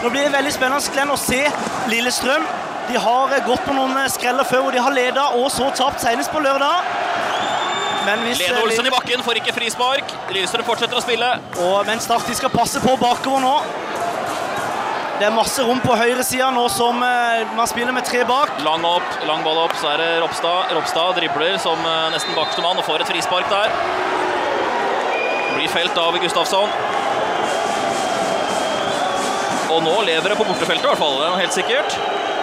Nå blir det veldig spennende Glenn, å se Lillestrøm. De har gått på noen eh, skreller før hvor de har leda og så tapt, senest på lørdag. Men hvis, Lene eh, Olsen i bakken får ikke frispark. Lillestrøm fortsetter å spille. Og men Start de skal passe på bakover nå. Det er masse rom på høyresida nå som eh, man spiller med tre bak. Lang opp, lang ball opp, så er det Ropstad. Ropstad dribler som nesten bakerste mann og får et frispark der. Blir felt av Gustafsson. Og nå lever det på bortefeltet, i hvert fall. Helt sikkert.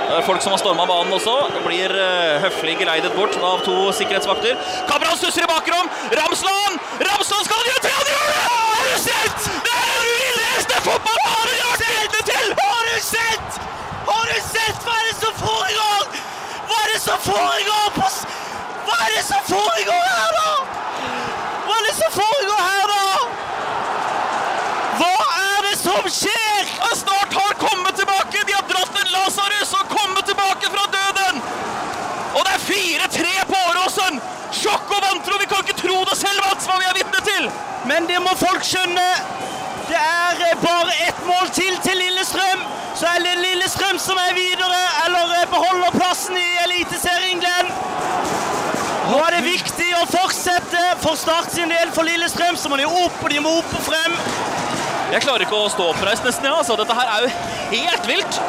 Er folk som har storma banen også. Blir uh, høflig geleidet bort av to sikkerhetsvakter. Kameraet stusser i bakrom! Ramsland! Ramsland skal gjøre tre! Det! Har du sett? Det er den villeste fotballbanen jeg har vært vitne til! Har du sett? Har du sett? Hva er det som foregår? Hva er det som foregår på s- Hva er det som foregår her, da? Hva er det som foregår her, da? Hva er det som skjer? Han snart har kommet tilbake! De har dratt en Lasarus og kommet tilbake fra døden! Og det er 4-3 på Åråsen! Sjokk og vantro! Vi kan ikke tro det selv, Mats, hva vi er vitne til! Men det må folk skjønne. Det er eh, bare ett mål til til Lillestrøm. Så er det Lillestrøm som er videre, eller eh, beholder plassen i Eliteserien, Glenn. Nå er det viktig å fortsette for Start sin del. For Lillestrøm så må de opp, og de må opp og frem. Jeg klarer ikke å stå oppreist nesten, ja. Altså, dette her er jo helt vilt.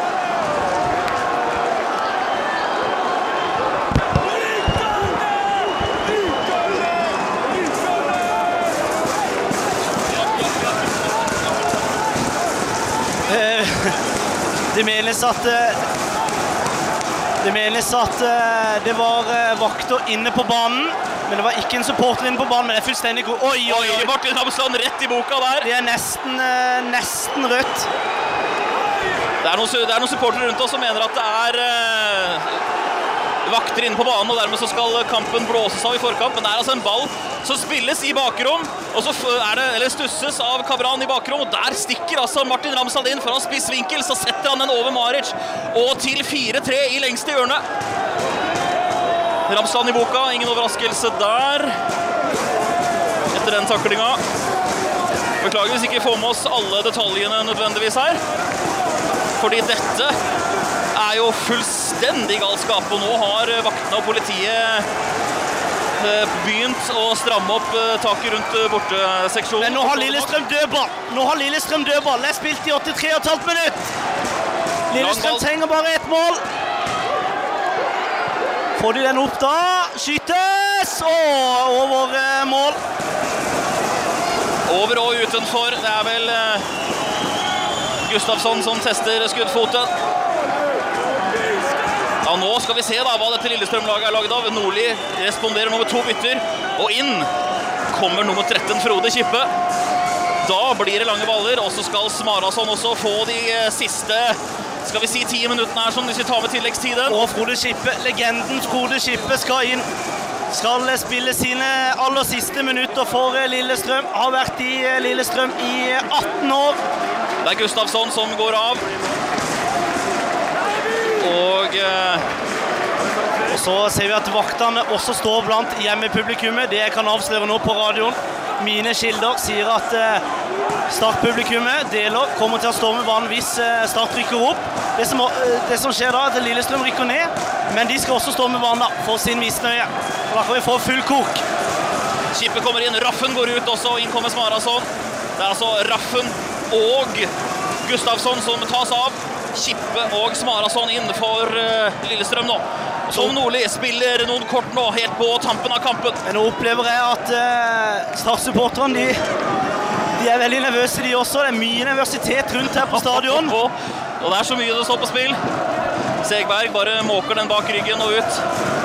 Det menes at eh, Det menes at eh, det var eh, vakter inne på banen. Men det var ikke en supporter inne på banen. Men det er fullstendig god. Oi, oi, Oi! Martin Hamsland rett i boka der. Det er nesten, eh, nesten rødt. Det er noen, det er noen supportere rundt oss som mener at det er eh, vakter inne på banen, og dermed så skal kampen blåses av i forkamp. Men det er altså en ball som spilles i bakrom, og så er det, eller stusses av Kabran i bakrom, og der stikker altså Martin Ramsland inn foran spiss vinkel, så setter han den over Maric, og til 4-3 i lengste hjørne. Ramsland i boka, ingen overraskelse der. Etter den taklinga. Beklager hvis ikke får med oss alle detaljene nødvendigvis her. Fordi dette er jo fullstendig galskap, og nå har eh, vaktene og politiet eh, begynt å stramme opp eh, taket rundt borteseksjonen. Men nå har Lillestrøm dødball. Nå har Lillestrøm dødball. Det er spilt i 83,5 minutt. Lillestrøm trenger bare ett mål. Får de den opp da? Skytes! Og over mål. Over og utenfor. Det er vel Gustafsson som tester skuddfoten. Ja, nå skal vi se da hva dette Lillestrøm-laget er laget av. Nordli responderer nå med to bytter, og inn kommer nummer 13 Frode Kippe. Da blir det lange baller, og så skal Smarason også få de eh, siste skal vi si ti minuttene her, sånn, hvis vi tar med tilleggstiden. Og Frode Kippe, legenden Frode Kippe skal inn. Skal spille sine aller siste minutter for eh, Lillestrøm. Har vært i eh, Lillestrøm i eh, 18 år. Det er Gustafsson som går av. Og eh, Og så ser vi at vaktene også står blant hjemmepublikummet. Det jeg kan avsløre nå på radioen. Mine kilder sier at eh, Start-publikummet deler kommer til å storme banen hvis eh, Start rykker opp. Det som, det som skjer da, er at Lillestrøm rykker ned, men de skal også storme banen da, for sin misnøye. Da kan vi få full kok. Skipet kommer inn, Raffen går ut også, og inn kommer Smarason. Det er altså Raffen og Gustafsson som tas av. Kippe og Smarason inn for eh, Lillestrøm nå. Tom Nordli spiller noen kort nå, helt på tampen av kampen. Men nå opplever jeg at eh, Start-supporterne de, de er veldig nervøse, de også. Det er mye nervøsitet rundt her på stadion. Og, og det er så mye det står på spill. Segberg bare måker den bak ryggen og ut.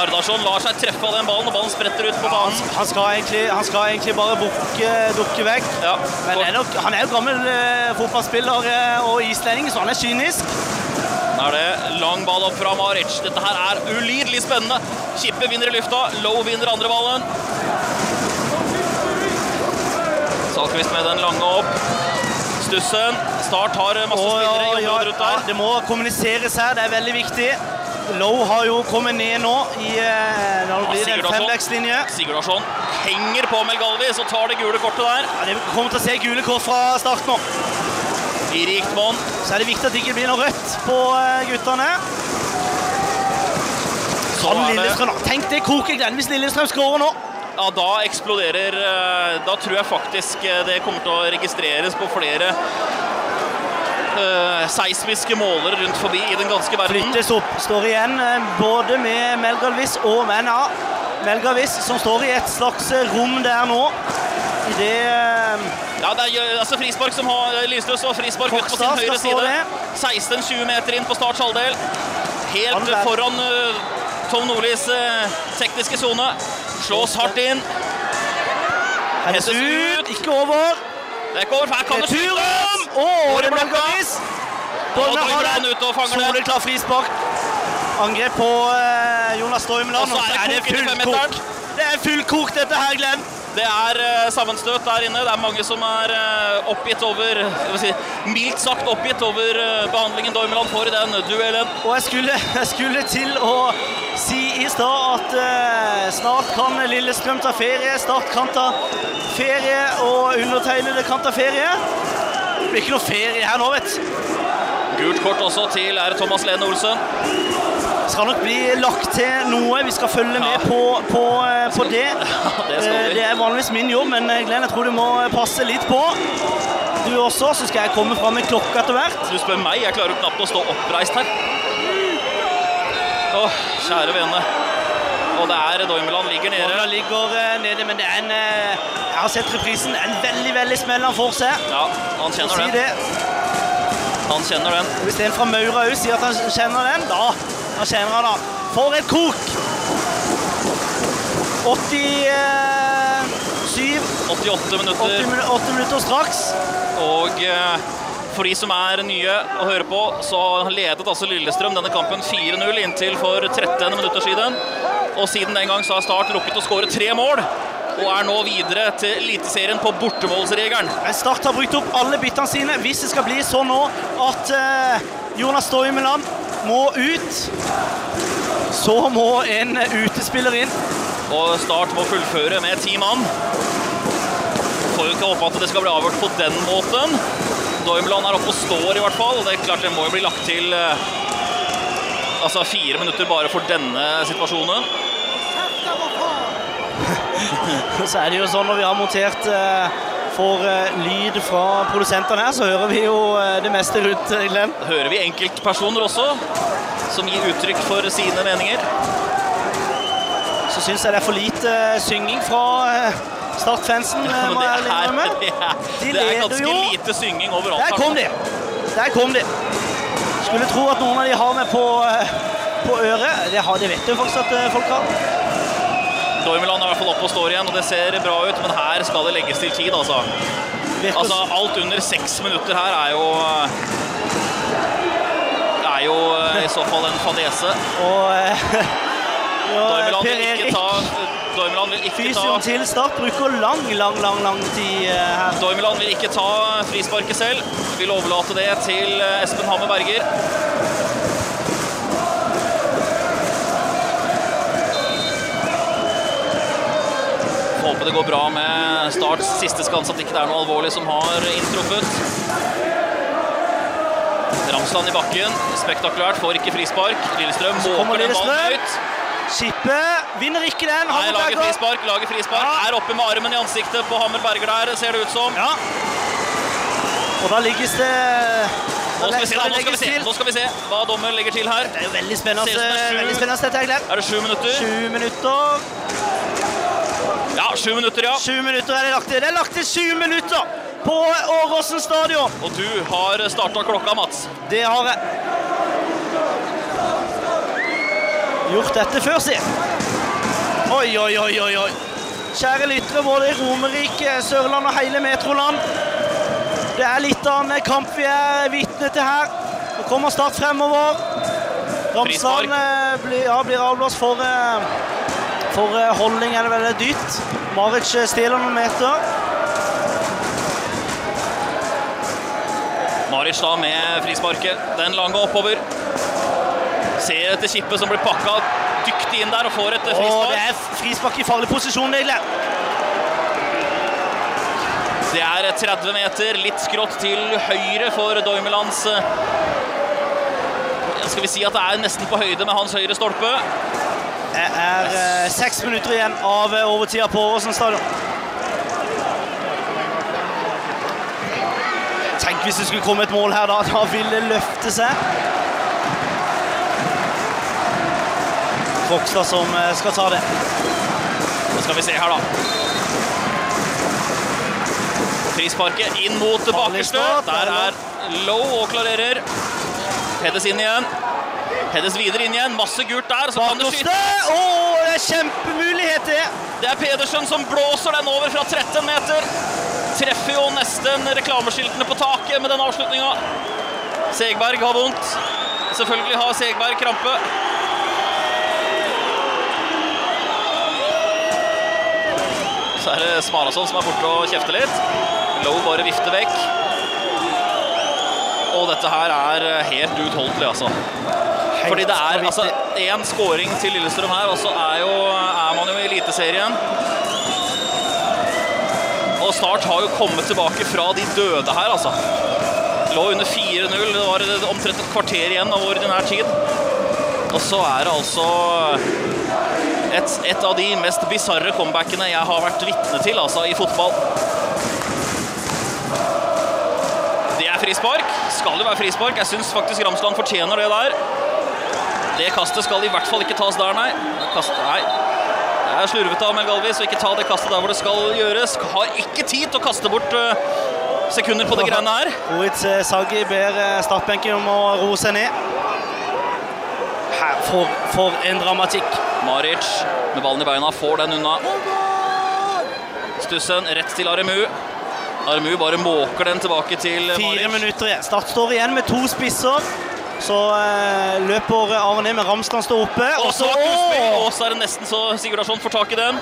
Hardarson lar seg treffe av den ballen, og ballen spretter ut på banen. Han skal egentlig, han skal egentlig bare bukke, dukke vekk. Ja, Men er nok, han er jo gammel eh, fotballspiller eh, og islending, så han er kynisk. Da er det lang ball opp fra Maric. Dette her er ulidelig spennende. Kippe vinner i lufta, Low vinner andre ballen. Salkvist med den lange opp. Stussen. Start har masse spillere i området rundt der. det må kommuniseres her, det er veldig viktig. Lowe har jo kommet ned nå i eh, det en Sigurdarsson. femvektslinje. Henger på Melgalvis og tar det gule kortet der. Ja, det kommer til å se gule kort fra start nå. I rikt monn. Så er det viktig at det ikke blir noe rødt på eh, guttene. Så Kan Lillestrøm, det Tenk det koker Glenn hvis Lillestrøm skårer nå. Ja, da eksploderer eh, Da tror jeg faktisk eh, det kommer til å registreres på flere eh, seismiske måler rundt forbi i den ganske verden. Flyttes opp. Står igjen eh, både med Melgalvis og med NA. Melgalvis som står i et slags eh, rom der nå. I det uh, Ja, det er altså frispark som har Lillestrøm og frispark ut på sin høyre side. 16-20 meter inn på starts halvdel. Helt foran uh, Tom Nordlis tekniske sone. Slås hardt inn. Hennes ut. ikke over. Det er ikke over. Her kan det Returen! Skytes! Å, Over det er blokka. Melgalvis. Og Bollen har Doimeland den. ute og fanger den. Soleklar frispark. Angrep på eh, Jonas Stoimeland. Og så er det kokende full kok. Det er full kok, dette her, Glenn. Det er eh, sammenstøt der inne. Det er mange som er eh, oppgitt over si, Mildt sagt oppgitt over eh, behandlingen Dormeland får i den duellen. Og jeg skulle, jeg skulle til å si i stad at eh, snart kan Lillestrøm ta ferie. Start kan ta ferie, og undertegnede kan ta ferie. Det blir ikke noe ferie her nå, vet. Gult kort også til er Thomas Lene Olsen. Skal nok bli lagt til noe. Vi skal følge med Ja. på, på, eh, på det. Det Eh. Det er vanligvis min jobb, men eh, Glenn, jeg tror du må passe litt på. Du også, så skal jeg komme fram med klokka etter hvert. Du spør meg, jeg klarer jo knapt å stå oppreist her. Åh, kjære vene. Og det er Doimeland ligger nede. Doimeland ligger eh, nede, men det er en eh, Jeg har sett reprisen. En veldig, veldig smell han får seg. Ja, han kjenner den. det. Han kjenner den. Hvis en fra Maura òg sier at han kjenner den, da, da kjenner han da. For et kok! 87 88 minutter. minu- 80 minutter straks. Og eh, for de som er nye å høre på, så ledet altså Lillestrøm denne kampen 4-0 inntil for 13 minutter siden. Og siden den gang så har Start rukket å skåre tre mål. Og er nå videre til Eliteserien på bortemålsregelen. Start har brukt opp alle byttene sine. Hvis det skal bli sånn nå at eh, Jonas Stoimeland må ut, så må en utespiller inn. Og Start må fullføre med ti mann. Får jo ikke håpe at det skal bli avgjort på den måten. Doimeland er oppe og står i hvert fall. Det er klart det må jo bli lagt til eh, altså fire minutter bare for denne situasjonen. Så er det jo sånn når vi har montert eh, for eh, lyd fra produsentene her, så hører vi jo det meste rundt, Glenn. Hører vi enkeltpersoner også som gir uttrykk for sine meninger. Syns jeg det er for lite eh, synging fra eh, Start-fansen, eh, må jeg innrømme. det er, De det er ganske jo. lite synging overalt. Der kom de! Der kom de. Skulle tro at noen av de har med på, på øret. Det, har, det vet jo faktisk at folk har. Dormeland er i hvert fall oppe og står igjen, og det ser bra ut, men her skal det legges til tid, altså. Altså, alt under seks minutter her er jo Det er jo i så fall en fadese. Og ja, Doimeland vil ikke ta Fysion vil ikke ta til Start, bruker lang, lang, lang lang tid eh, her. Doimeland vil ikke ta frisparket selv. Vil overlate det til eh, Espen Hammer Berger. Håper det går bra med Starts siste skanse, at det ikke er noe alvorlig som har inntruffet. Ramsland i bakken, spektakulært, får ikke frispark. Lillestrøm måker den ballen Lillestrøm. Høyt. Vinner ikke den. Nei, lager frispark, lager frispark. Ja. Er oppe med armen i ansiktet på Hammer Berger der, ser det ut som. Ja. Og da ligges det Nå skal vi se, da, nå skal vi se, nå skal vi se hva dommer legger til her. Det er jo veldig spennende, det er veldig spennende dette, Glenn. Er det sju minutter? Sju minutter. Ja, sju minutter, ja. Sju minutter er det lagt til. Det er lagt til sju minutter på Åråsen stadion. Og du har starta klokka, Mats. Det har jeg gjort dette før, si. Oi, oi, oi, oi, oi. Kjære lyttere både i Romerike, Sørland og hele Metroland. Det er litt av en kamp vi er vitne til her. Nå kommer Start fremover. Ramsland eh, blir, ja, blir avblåst for, eh, for eh, holdning, er det veldig dytt. Maric stiller noen meter. Maric da med frisparket. Den lange oppover. Ser etter Kippe som blir pakka dyktig inn der og får et Og det er frispark i farlig posisjon, egentlig. Det er 30 meter, litt skrått til høyre for Doimelands eh, Skal vi si at det er nesten på høyde med hans høyre stolpe. Det er eh, seks minutter igjen av eh, overtida på Åsen stadion. Tenk hvis det skulle komme et mål her, da. Da vil det løfte seg. Krokstad som eh, skal ta det. Nå skal vi se her, da. Frisparket inn mot bakerste. Der er Low og klarerer. Hedes inn igjen. Hedes videre inn igjen. Masse gult der. Så kan det Bakerste! skyte. Å, det er kjempemulighet, det! Det er Pedersen som blåser den over fra 13 meter. Treffer jo nesten reklameskiltene på taket med den avslutninga. Segberg har vondt. Selvfølgelig har Segberg krampe. Så er det Smarason som er borte og kjefter litt. Low bare vifter vekk. Og dette her er helt uutholdelig, altså. Fordi det er altså én scoring til Lillestrøm her, og så er, jo, er man jo i Eliteserien. Og Start har jo kommet tilbake fra de døde her, altså. Lå under 4-0, det var omtrent et kvarter igjen av ordinær tid. Og så er det altså et, et av de mest bisarre comebackene jeg har vært vitne til altså, i fotball. Det er frispark. Skal jo være frispark. Jeg syns faktisk Ramsland fortjener det der. Det kastet skal i hvert fall ikke tas der, nei. Kast, nei. Det er slurvete av Melgalvis så ikke ta det kastet der hvor det skal gjøres. Har ikke tid til å kaste bort eh, sekunder på det greiene her. Oritz Saggi Sagi ber eh, startbenken om å roe seg ned. For, for en dramatikk. Maric med ballen i beina får den unna. Stussen rett til Aremu. Aremu bare måker den tilbake til Fire minutter igjen. Start står igjen med to spisser. Så eh, løper Arne med Ramsland står oppe. Og så og så er det nesten så Sigurdarsson får tak i den.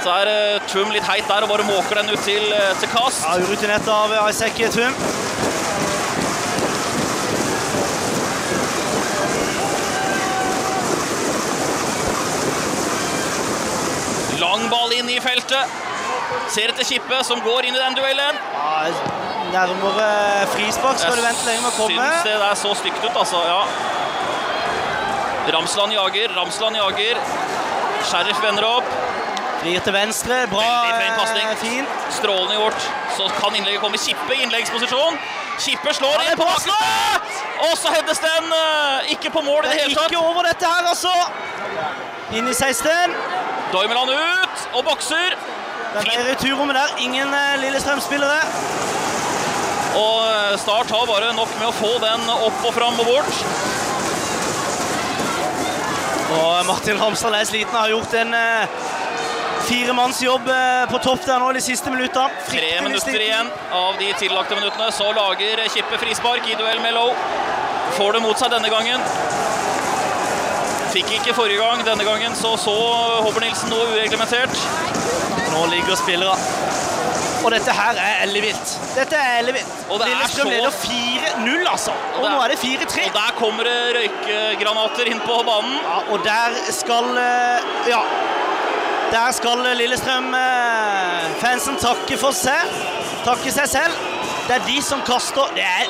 Så er uh, Trum litt heit der og bare måker den ut til, eh, til kast. Ja, Urutinert av Isaac Tvum. Lang ball inn i feltet. Ser etter Kippe, som går inn i den duellen. Ja, nærmere frispark skal du vente lenge med å komme. syns det der så stygt ut, altså. Ja. Ramsland jager, Ramsland jager. Sheriff vender opp. Blir til venstre. Bra. Fin eh, pasning. Strålende gjort. Så kan innlegget komme. Kippe i innleggsposisjon. Kippe slår det er inn på bakgrunnen! Og så heades den eh, ikke på mål i Det det er hele tatt. ikke over dette her, altså. Inn i 16. Doimeland ut og bokser. Det ble returrommet der. Ingen eh, Lillestrøm-spillere. Og eh, Start har bare nok med å få den opp og fram og bort. Og Martin Ramsdal er sliten. Har gjort en eh, firemannsjobb eh, på topp der nå de siste minutta. Tre minutter igjen av de tillagte minuttene. Så lager Kippe frispark i duell med Low. Får det mot seg denne gangen. Fikk ikke forrige gang. Denne gangen så så Håvard Nilsen noe ureglementert. Nå ligger spillere. Og dette her er ellevilt. Dette er ellevilt. Og det Lillestrøm leder 4-0, altså. Og, er- nå er det 4-3. Og der kommer det røykgranater inn på banen. Ja, og der skal eh, Ja. Der skal Lillestrøm-fansen takke for seg. Takke seg selv. Det er de som kaster Det er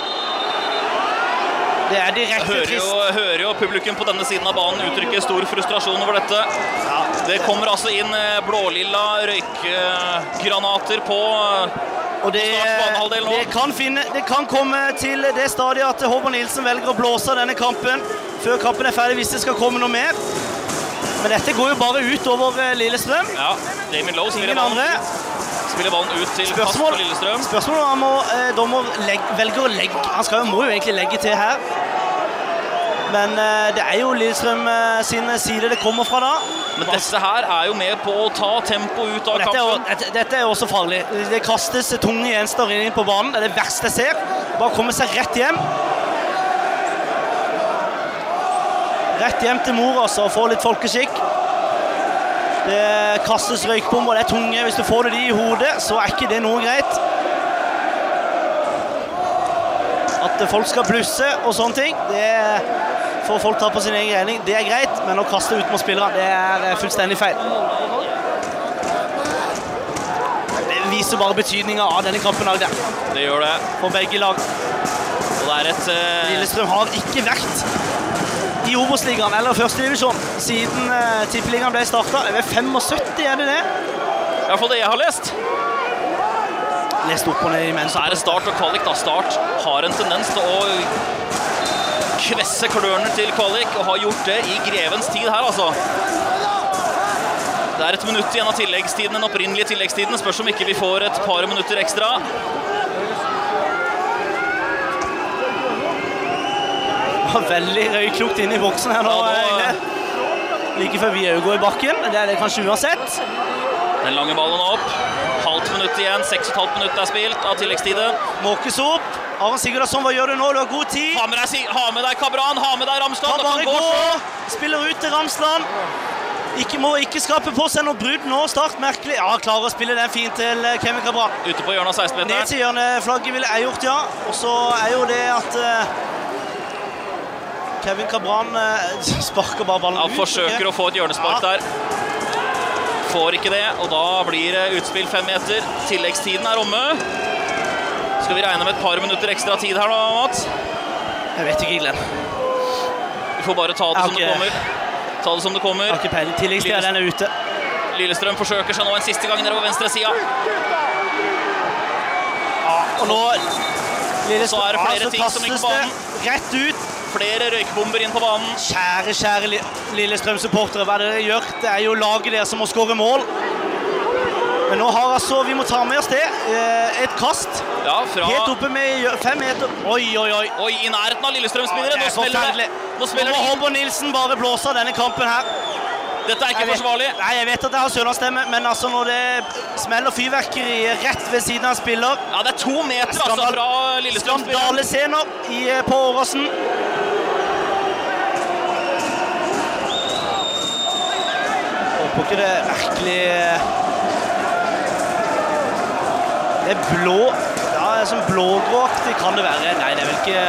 Det er direkte Hører trist. jo, hører jo publikum på denne siden av banen uttrykke stor frustrasjon over dette. Ja. Det kommer altså inn eh, blålilla røykgranater på eh, Og det, det, kan finne, det kan komme til det stadiet at Håvard Nilsen velger å blåse av denne kampen før kampen er ferdig, hvis det skal komme noe mer. Men dette går jo bare ut over eh, Lillestrøm. Ja, Damien Lowe Ingen andre. Spiller ballen ut til Spørsmål, for Lillestrøm. spørsmål om han må, eh, dommer legge, velger å legge Han skal, må jo egentlig legge til her. Men eh, det er jo Lillestrøm eh, sin side det kommer fra da. Men dette her er jo med på å ta tempo ut av Dette er, jo, kampen. dette, dette er jo også farlig. Det kastes tunge gjenstander inn på banen. Det er det verste jeg ser. Bare komme seg rett hjem. Rett hjem til mor altså, og få litt folkeskikk. Det kastes røykbomber, det er tunge. Hvis du får det de i hodet, så er ikke det noe greit. At folk skal blusse og sånne ting, det får folk ta på sin egen regning. Det er greit, men å kaste ut mot spillerne, det er eh, fullstendig feil. Det viser bare betydninga av denne kampen her, det, Det gjør det. for begge lag. Og det er et uh... Lillestrøm har ikke vært i Obos-ligaen eller førstedivisjon siden uh, Tippeligaen ble starta. Ved 75, er det det? I hvert fall det jeg har lest. Lest opp og ned imens. Så er det Start og kvalik. da. Start har en tendens til å kvesse klørne til kvalik, og har gjort det i grevens tid her, altså. Det er et minutt igjen av tilleggstiden, den opprinnelige tilleggstiden. Spørs om ikke vi får et par minutter ekstra. Var veldig røyklukt inn i boksen her nå. Nå- egentlig. Like før vi òg går i bakken. Det er det kanskje uansett. Den lange ballen opp. Halvt minutt igjen. Seks og et halvt minutt er spilt av tilleggstiden. Måkes opp. Aron Sigurdasson, hva gjør du nå? Du har god tid. Ha med deg, ha med deg Kabran, ha med deg Ramsland. Kan gå gå. Spiller ut til Ramsland. Ikke, må ikke skape på seg noe brudd nå. Start merkelig. Ja, klarer å spille den fint til Kemi, Kevin Cabral. Ute på hjørnet av Ned 16-meteren. til hjørneflagget ville jeg gjort, ja. Og så er jo det at eh, Kevin Cabran eh, sparker bare ballen Han ut. forsøker å få et hjørnespark Ja. der. Får ikke det, og da blir det utspill fem meter. Tilleggstiden er omme. Skal vi regne med et par minutter ekstra tid her nå, Mats? Jeg vet ikke, Glenn. Vi får bare ta det okay. som det kommer. Ta det som det Jeg har kommer. ikke peiling. Tilleggstida, den er ute. Lillestrøm forsøker seg nå en siste gang nedover venstre sida. Og nå Så er det flere Ja, så ting som ligger på banen. Rett ut. Flere røykbomber inn på banen. Kjære, kjære Lillestrøm-supportere, hva er det dere gjør? Det er jo laget deres som må skåre mål. Men nå har altså, vi må ta med oss det, eh, et kast. Ja, fra Helt oppe med fem meter. Oi, oi, oi. Oi, i nærheten av Lillestrøm-spillere. Ja, Nå er spiller de det. Nå spiller må. Håvard Nilsen bare blåse av denne kampen her. Dette er ikke vet- forsvarlig. Nei, jeg vet at jeg har sørlandsstemme, men altså når det smeller fyrverkeri rett ved siden av en spiller Ja, det er to meter altså fra Lillestrøm-spilleren. Skandalescener eh, på Åråsen. Håper ikke det er merkelig Det er blå Ja, det er sånn blågråaktig kan det være. Nei, det er vel ikke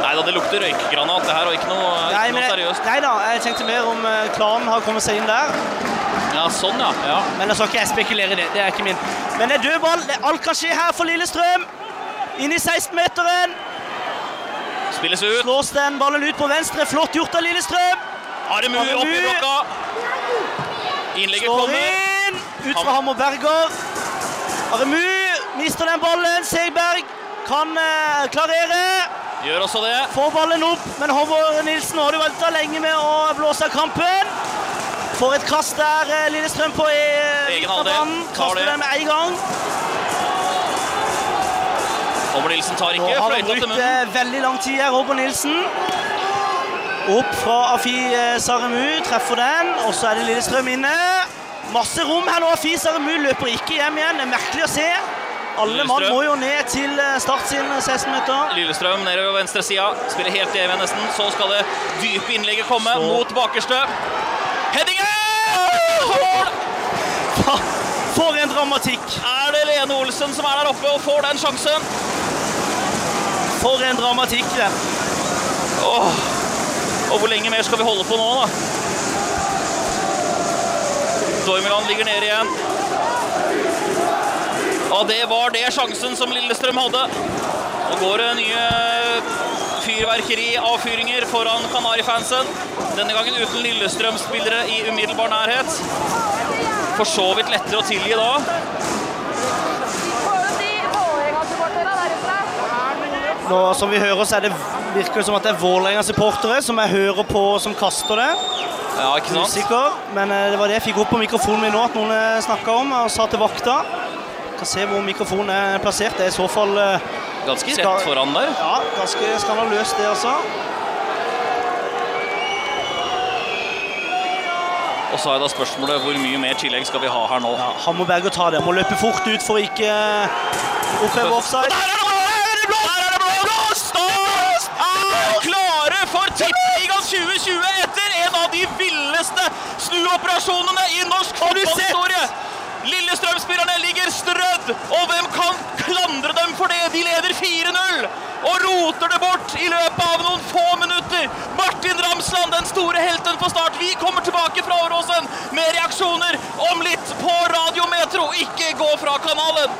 Nei da, det lukter røykgranat det her, og ikke noe, Nei, ikke men noe seriøst. nei da, jeg tenkte mer om eh, klanen har kommet seg inn der. Ja, sånn, ja. ja. Men da skal ikke jeg spekulere i det. Det er ikke min. Men det er dødball. Alt kan skje her for Lillestrøm. Inn i 16-meteren. Spilles ut. Slås den ballen ut på venstre. Flott gjort av Lillestrøm. Aremu opp i blokka. Innlegget Slår kommer. inn. Ut fra Hammer Berger. Aremu mister den ballen. Segberg kan eh, klarere. Gjør også det. Får ballen opp, men Håvard Nilsen har du venta lenge med å blåse av kampen. Får et kast der, eh, Lillestrøm på i Egen av halvdel. Kaster den med en gang. Håvard Nilsen tar ikke. har til munnen. Nå brukt det eh, veldig lang tid her, Håvard Nilsen. Opp fra Afi eh, Saremu, treffer den, og så er det Lillestrøm inne. Masse rom her nå. Afi Saremu løper ikke hjem igjen. Det er merkelig å se. Alle mann må jo ned til eh, Start sin 16-meter. Lillestrøm nedover venstre sida. Spiller helt evig nesten. Så skal det dype innlegget komme Så- mot bakerste. Headingen! Mål! For en dramatikk! Er det Lene Olsen som er der oppe og får den sjansen? For en dramatikk, det. Åh. Og hvor lenge mer skal vi holde på nå, da? Dormeland ligger nede igjen. Og det var det sjansen som Lillestrøm hadde. Nå går det nye fyrverkeri-avfyringer foran Kanarifansen. Denne gangen uten Lillestrøm-spillere i umiddelbar nærhet. For så vidt lettere å tilgi da. Nå, som vi hører, så er det, virker det som at det er Vålerenga-supportere som jeg hører på som kaster det. Ja, ikke sant? Usikker, men eh, det var det jeg fikk opp på mikrofonen min nå, at noen snakka om og sa til vakta. Kan se hvor mikrofonen er plassert. Det er i så fall eh, Ganske rett foran der. ja, ganske skandaløst, det, altså. Og så er da spørsmålet hvor mye mer tillegg skal vi ha her nå? Ja, Hammerberger tar det. Må løpe fort ut for å ikke eh, oppheve offside. For Tippeligaen 2020 etter en av de villeste snuoperasjonene i norsk fotballhistorie. Lillestrøm-spillerne ligger strødd, og hvem kan klandre dem for det? De leder 4-0. og roter det bort i løpet av noen få minutter. Martin Ramsland, den store helten på start. Vi kommer tilbake fra Åråsen med reaksjoner om litt på Radio Metro. Ikke gå fra kanalen!